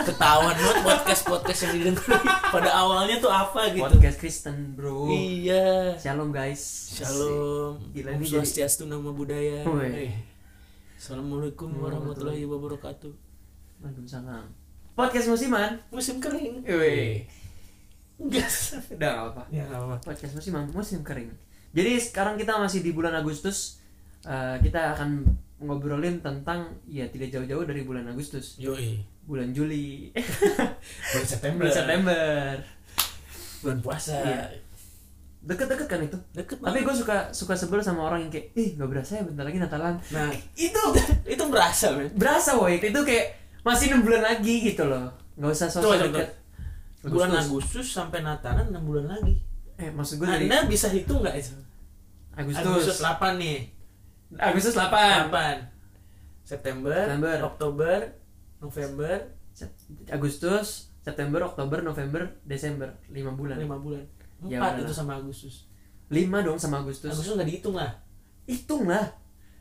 ketahuan banget podcast podcast yang didengar pada awalnya tuh apa gitu Podcast Kristen, Bro. iya Shalom guys. shalom Gila, ini jadi- swastiastu nama budaya assalamualaikum warahmatullahi wabarakatuh Waalaikumsalam. Podcast musiman. musim kering Woi. gas Udah apa. ya apa Podcast musiman, musim kering. Jadi sekarang kita masih di bulan Agustus. Eh, kita akan ngobrolin tentang ya tidak jauh-jauh dari bulan Agustus. yoi Bulan Juli, bulan September bulan September. bulan puasa Iya. Deket-deket kan itu. deket Tapi gue suka suka sebel sama orang yang kayak, ih nggak berasa ya bentar lagi Natalan. nah Itu itu berasa men berasa woi. Itu kayak masih enam bulan lagi gitu loh. Nggak usah sosok coba. deket. bulan Agustus. Agustus sampai Natalan 6 bulan lagi Eh maksud gue dari anda bisa hitung nggak itu Agustus. Agustus 8 nih Agustus 8. 8 September, September. Oktober, November, Sep- Agustus, September, Oktober, November, Desember, 5 bulan. 5 bulan. Ya 4 udah. itu sama Agustus. 5 dong sama Agustus. Agustus nggak dihitung lah. Hitung lah.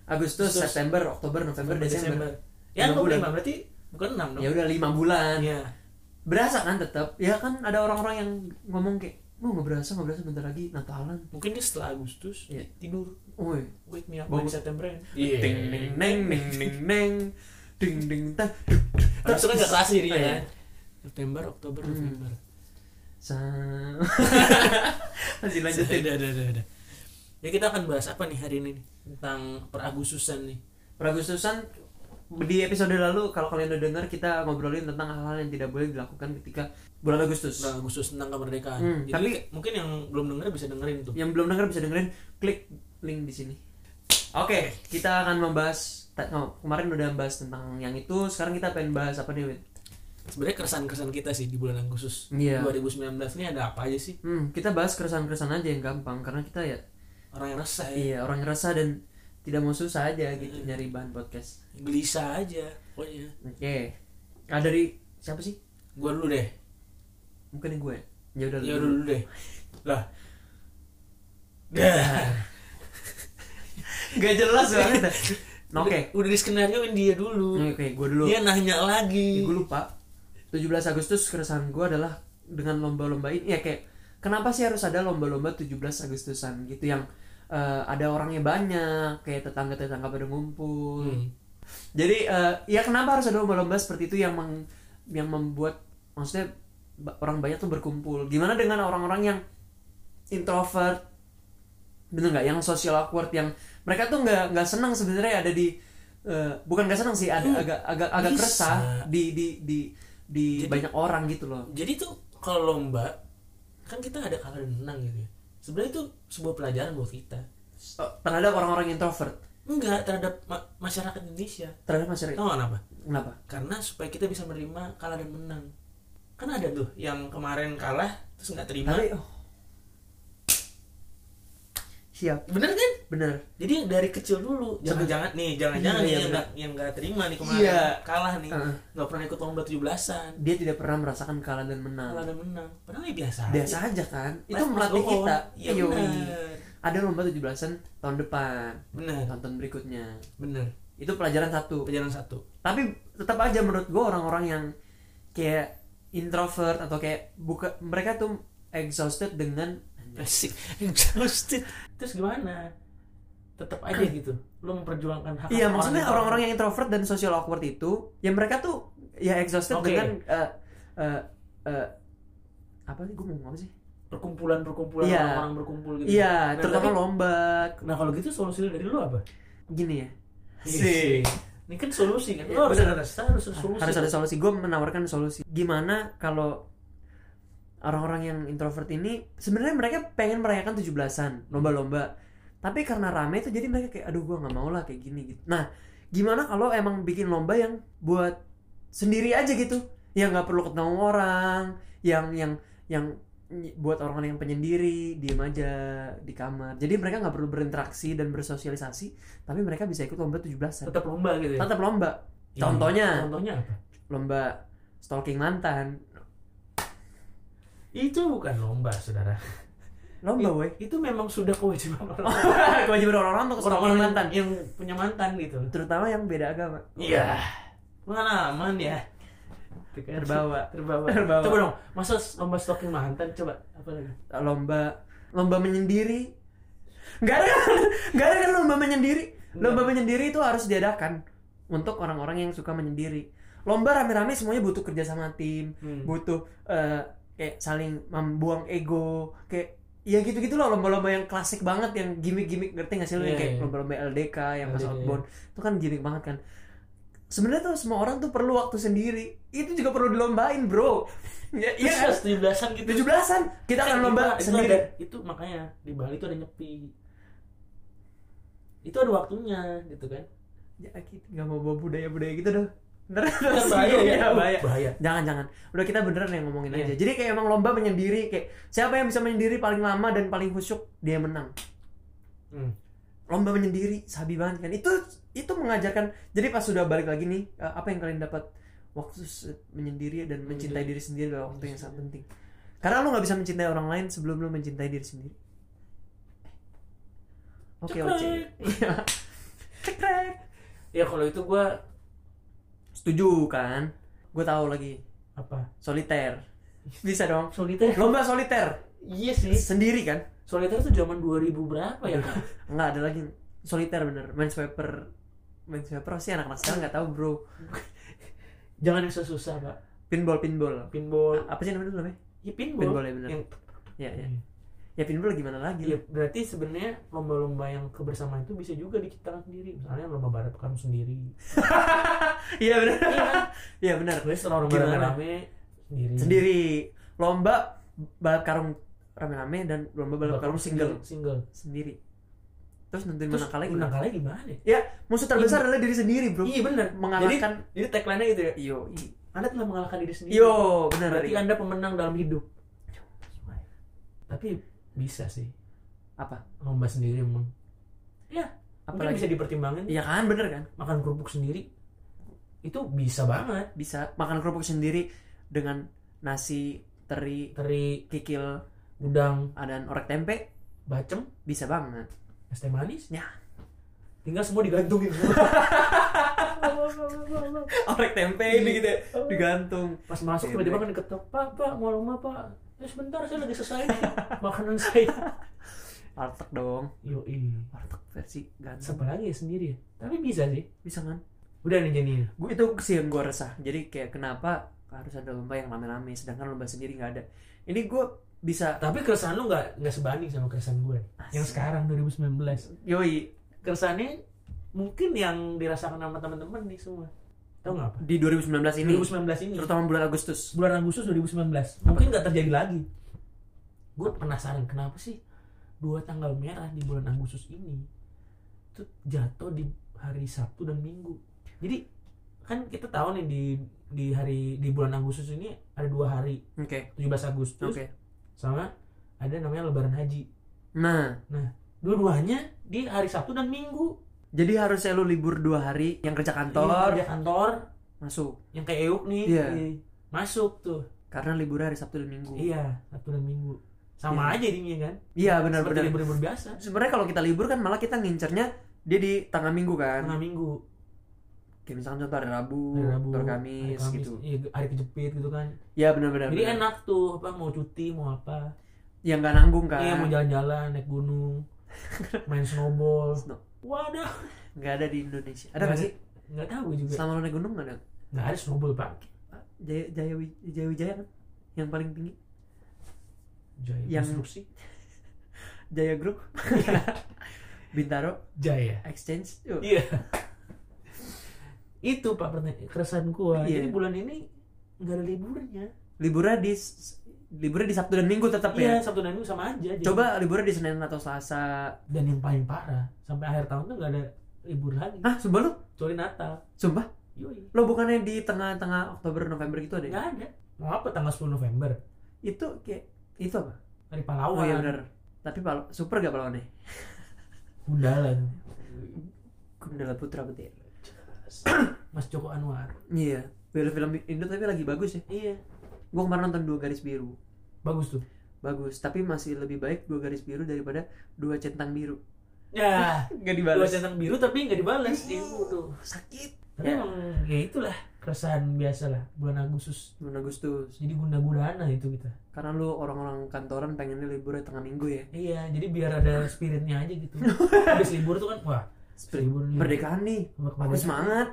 Agustus, Agustus. September, Oktober, November, Desember. Ya, Lima kok bulan. 5 berarti bukan 6 dong. Ya udah 5 bulan. Iya. Berasa kan tetap? Ya kan ada orang-orang yang ngomong kayak, "Oh, nggak berasa, nggak berasa bentar lagi Natalan." Mungkin dia setelah Agustus Iya. tidur. Woi. Wake me up Bangun. di September. ya. Ding ding neng neng neng neng. Ding ding tang. Harusnya kan nggak dirinya Oh, iya. kan. September, Oktober, Hmm. November. Sa- Masih lanjutin. Udah, udah, udah. Ya kita akan bahas apa nih hari ini? Tentang peragustusan nih. Peragustusan di episode lalu kalau kalian udah dengar kita ngobrolin tentang hal-hal yang tidak boleh dilakukan ketika bulan Agustus. Tentang Agustus tentang kemerdekaan. Hmm, Jadi tapi- mungkin yang belum denger bisa dengerin tuh. Yang belum dengar bisa dengerin klik link di sini. Oke, kita akan membahas oh, kemarin udah bahas tentang yang itu, sekarang kita pengen bahas apa nih, Win? Sebenarnya keresahan-keresahan kita sih di bulan Agustus Iya. 2019 ini ada apa aja sih? Hmm, kita bahas keresahan-keresahan aja yang gampang karena kita ya Orang yang resah ya, iya orang yang resah dan tidak mau susah aja gitu nyari bahan podcast. gelisah aja pokoknya. Oke. Ah dari siapa sih? Gua dulu deh. Mungkin gue. Ya udah Ya lu dulu deh. Lah. Dah. Gak jelas banget. Nah, Oke. Udah, udah di skenarioin dia dulu. Oke, gue dulu. Dia nanya lagi. gue lupa 17 Agustus keresahan gue adalah dengan lomba-lomba ini ya kayak kenapa sih harus ada lomba-lomba 17 Agustusan gitu yang eh, ada orangnya banyak kayak tetangga-tetangga pada ngumpul Hmm. jadi eh, ya kenapa harus ada lomba-lomba seperti itu yang meng- yang membuat maksudnya orang banyak tuh berkumpul gimana dengan orang-orang yang introvert bener nggak yang social awkward yang mereka tuh nggak nggak senang sebenarnya ada di eh, bukan nggak senang sih ada Hmm, agak agak agak bisa. resah di di di di Jadi- banyak orang gitu loh Jadi tuh kalau lomba kan kita ada kalah dan menang gitu ya. Sebenarnya itu sebuah pelajaran buat kita. Eh, terhadap orang-orang introvert Enggak terhadap ma- masyarakat Indonesia. terhadap masyarakat Tahu kenapa? kenapa Karena supaya kita bisa menerima kalah dan menang. Kan ada tuh yang kemarin kalah terus nggak terima. tapi oh. Siap. Bener kan? bener. Jadi dari kecil dulu, jangan-jangan nih, jangan-jangan Iya, nih iya, yang nggak yang nggak terima nih kemarin. Iya. kalah nih, nggak pernah ikut lomba 17-an, dia tidak pernah merasakan kalah dan menang. Kalah dan menang. Padahal ya biasa. biasa aja kan? Itu Life must melatih kita. Iya ada lomba 17-an tahun depan. Bener, tonton berikutnya. Bener. itu pelajaran satu. Pelajaran satu. tapi tetap aja menurut gue orang-orang yang kayak introvert atau kayak buka mereka tuh exhausted dengan Asik, exhausted. Terus gimana? Tetap aja gitu. Lu memperjuangkan hak iya maksudnya orang-orang yang introvert dan social awkward itu ya mereka tuh ya exhausted Oke. dengan eh, eh, eh, apa sih gue mau ngomong apa sih perkumpulan-perkumpulan Iya. orang-orang berkumpul gitu. iya Nah, terutama tapi- lomba Nah, kalau gitu solusi dari lu apa? gini ya Sih. Ini kan solusi kan. Iya, harus ada harus ada solusi. harus ada solusi gue menawarkan solusi gimana kalau orang-orang yang introvert ini sebenarnya mereka pengen merayakan 17-an lomba-lomba. Tapi karena rame tuh jadi mereka kayak aduh gue nggak mau lah kayak gini gitu. Nah gimana kalau emang bikin lomba yang buat sendiri aja gitu? Yang nggak perlu ketemu orang yang yang yang buat orang-orang yang penyendiri diem aja di kamar. Jadi mereka nggak perlu berinteraksi dan bersosialisasi tapi mereka bisa ikut lomba 17-an Tetap lomba gitu ya. tetap lomba. Iya. contohnya Contohnya apa? lomba stalking mantan Itu bukan lomba, Saudara. lomba woi Itu memang sudah kewajiban orang kewajiban orang-orang untuk orang-orang mantan yang punya mantan gitu. terutama yang beda agama Iya. Pengalaman ya. kan. Terbawa. terbawa Terbawa. coba dong masa lomba stalking mantan coba apa lagi lomba lomba menyendiri nggak ada kan nggak ada kan lomba menyendiri lomba menyendiri itu harus diadakan untuk orang-orang yang suka menyendiri lomba rame-rame semuanya butuh kerja sama tim Hmm. butuh eh, kayak saling membuang ego kayak ya gitu-gitu loh lomba-lomba yang klasik banget yang gimmick-gimmick ngerti nggak sih lo yang Iya, kayak iya. lomba-lomba LDK yang pas outbound itu kan gimmick banget kan. Sebenarnya tuh semua orang tuh perlu waktu sendiri. Itu juga perlu dilombain bro. Ya, Iya iya kan? tujuh belasan gitu. tujuh belasan. Kita akan Eh, lomba itu sendiri. ada- itu makanya di Bali itu ada nyepi. Itu ada waktunya gitu kan. ya kita nggak mau bawa budaya-budaya gitu dong Kan bahaya ya. Iya, bahaya. Bahaya. Jangan jangan. Udah kita beneran yang ngomongin Iya. aja. Jadi kayak emang lomba menyendiri kayak siapa yang bisa menyendiri paling lama dan paling khusyuk dia yang menang. Hmm. Lomba menyendiri sabi banget kan. Itu itu mengajarkan. Jadi pas sudah balik lagi nih eh, apa yang kalian dapat waktu menyendiri dan mencintai diri sendiri adalah waktu yang sangat penting. Karena lu nggak bisa mencintai orang lain sebelum lu mencintai diri sendiri. Oke, oke. Iya. Ya kalau itu gua Setuju kan? Gue tahu lagi. apa? Soliter. Bisa dong. Soliter. Lomba soliter. Iya sih. Sendiri kan? Soliter tuh zaman 2000 berapa ya? Kak? Enggak ada lagi soliter bener. Main swiper. Main swiper sih anak-anak sekarang nggak tahu bro. Jangan yang susah, Pak. Pinball pinball. Pinball. Apa sih namanya dulu namanya? Ya pinball. Pinball ya bener. Yang Ya ya. Ya pinball gimana lagi? Ya, berarti sebenarnya lomba-lomba yang kebersamaan itu bisa juga diciptakan sendiri. Misalnya lomba balap karung sendiri. Iya bener. Iya kan? Iya bener. Terus orang Gimana? rame-rame sendiri. Sendiri. Lomba balap karung rame-rame dan lomba balap karung single Single. sendiri. Terus nentuin Terus mana kalah menang gimana? kalahnya gimana? ya? Musuh terbesar adalah diri sendiri, Bro. Iya benar. Mengalahkan Jadi, jadi tagline-nya gitu ya. Yo, Anda telah mengalahkan diri sendiri. yo, benar. Berarti Anda pemenang dalam hidup. Tapi bisa sih Apa? lomba sendiri emang. Ya, Apalagi bisa dipertimbangin Iya kan, bener kan? makan kerupuk sendiri. Itu bisa banget. Bisa makan kerupuk sendiri dengan nasi, teri, Teri, kikil, udang, dan orek tempe bacem, bisa banget. es teh manis. Ya. Tinggal semua digantungin. Orek tempe ini gitu ya, digantung. Pas masuk tiba-tiba kan diketok, Pak, Pak, mau rumah Pak. Eh, sebentar, saya lagi selesai nih. Makanan saya. Warteg dong. Yoi. Warteg versi ganteng. Lagi ya sendiri ya? Tapi bisa sih. Bisa kan? Udah nih Jenny. Gue itu sih yang gue resah. Jadi kayak kenapa harus ada lomba yang rame-rame sedangkan lomba sendiri nggak ada. Ini gue bisa Tapi keresahan lu nggak nggak sebanding sama keresahan gue. Yang sekarang 2019. yoi Keresahannya mungkin yang dirasakan sama teman-teman nih semua. Tahu nggak apa? di 2019 ini 2019 ini. terutama bulan Agustus. bulan Agustus 2019 mungkin nggak terjadi lagi gue penasaran kenapa sih dua tanggal merah di bulan Agustus ini itu jatuh di hari Sabtu dan Minggu jadi kan kita tahu nih di di hari di bulan Agustus ini ada dua hari Oke. 17 Agustus Oke. sama ada namanya Lebaran Haji Nah, dua-duanya di hari Sabtu dan Minggu jadi harusnya lu libur dua hari yang kerja Iya, kantor kerja kantor masuk yang kayak Euk nih Iya. iya, masuk tuh karena liburnya hari Sabtu dan Minggu. iya Sabtu dan Minggu sama aja jadinya kan Iya seperti benar-benar. libur-libur biasa Sebenarnya kalau kita libur kan malah kita ngincernya dia di tengah minggu kan. tengah minggu Kayak misalkan contoh hari Rabu, hari Rabu hari hari Kamis, Kamis, gitu. iya, hari kejepit gitu kan Iya benar-benar. jadi benar. enak tuh apa mau cuti mau apa Yang nggak nanggung kan. iya mau jalan-jalan naik gunung main snowball Snow. Wadah Nggak ada di Indonesia. Ada Nggak sih? nggak tahu juga Selama lu naik gunung nggak ada? nggak ada snowball pak Jaya Jaya Jaya Wijaya kan? Yang paling tinggi. Jaya Yang- konstruksi Jaya Group. Bintaro Jaya Exchange. Iya itu pak pertanyaan keresahan gua Iya. jadi bulan ini nggak ada liburnya Liburnya di liburnya di Sabtu dan Minggu tetap iya ya. sabtu dan minggu sama aja jadi- Coba liburnya di Senin atau Selasa. dan yang paling parah sampai akhir tahun tuh nggak ada libur lagi Hah, sumpah lu? kecuali Natal Sumpah? Yoi. Lo bukannya di tengah-tengah Oktober November gitu ada ya? nggak ada mau apa tanggal 10 November Itu kayak itu apa? hari Oh pahlawan iya benar. Tapi pal super gak pahlawannya? Gundalan Gundala Putra berarti. ya? Mas Joko Anwar Iya. Film-film Indo tapi lagi bagus ya. iya Gua kemarin nonton dua garis biru. bagus tuh. Bagus, tapi masih lebih baik dua garis biru daripada dua centang biru. ya. Gak dua centang biru tapi nggak dibalas Ibu tuh Sakit. tapi Ya. emang ya itulah keresahan biasa lah bulan Agustus. Bulan Agustus. Jadi guna-gunaan itu kita. Karena lu orang-orang kantoran pengennya liburnya tengah minggu ya. Iya jadi biar ada spiritnya aja gitu. Habis libur tuh kan wah Spirit libur nih. Merdekaan nih. Aku semangat.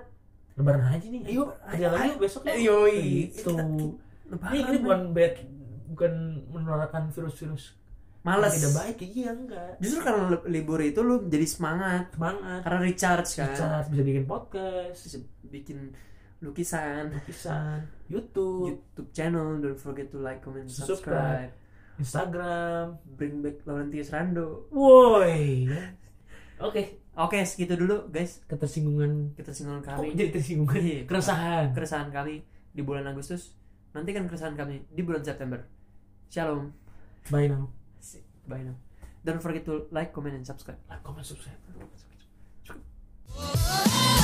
Lebaran aja nih. Ayo kerja lagi besok ya Yoi. gitu Lebaran, ini, ini bukan bad bukan menularkan virus-virus males. yang tidak baik. Iya enggak. Justru karena li- libur itu lu jadi semangat. Semangat. Karena recharge kan. Bisa bisa bikin podcast. Bisa bikin lukisan. Lukisan. YouTube. YouTube channel. Don't forget to like comment Subscribe. subscribe. Instagram. Bring back Laurentius Rando. Woi oke. Oke segitu dulu guys. Ketersinggungan. Ketersinggungan kami jadi tersinggungan? Iya. keresahan. keresahan kami di bulan Agustus Nantikan keresahan kami di bulan September. Shalom. Bye now. Bye now. Don't forget to like, comment, and subscribe. Like, comment, subscribe. subscribe. subscribe.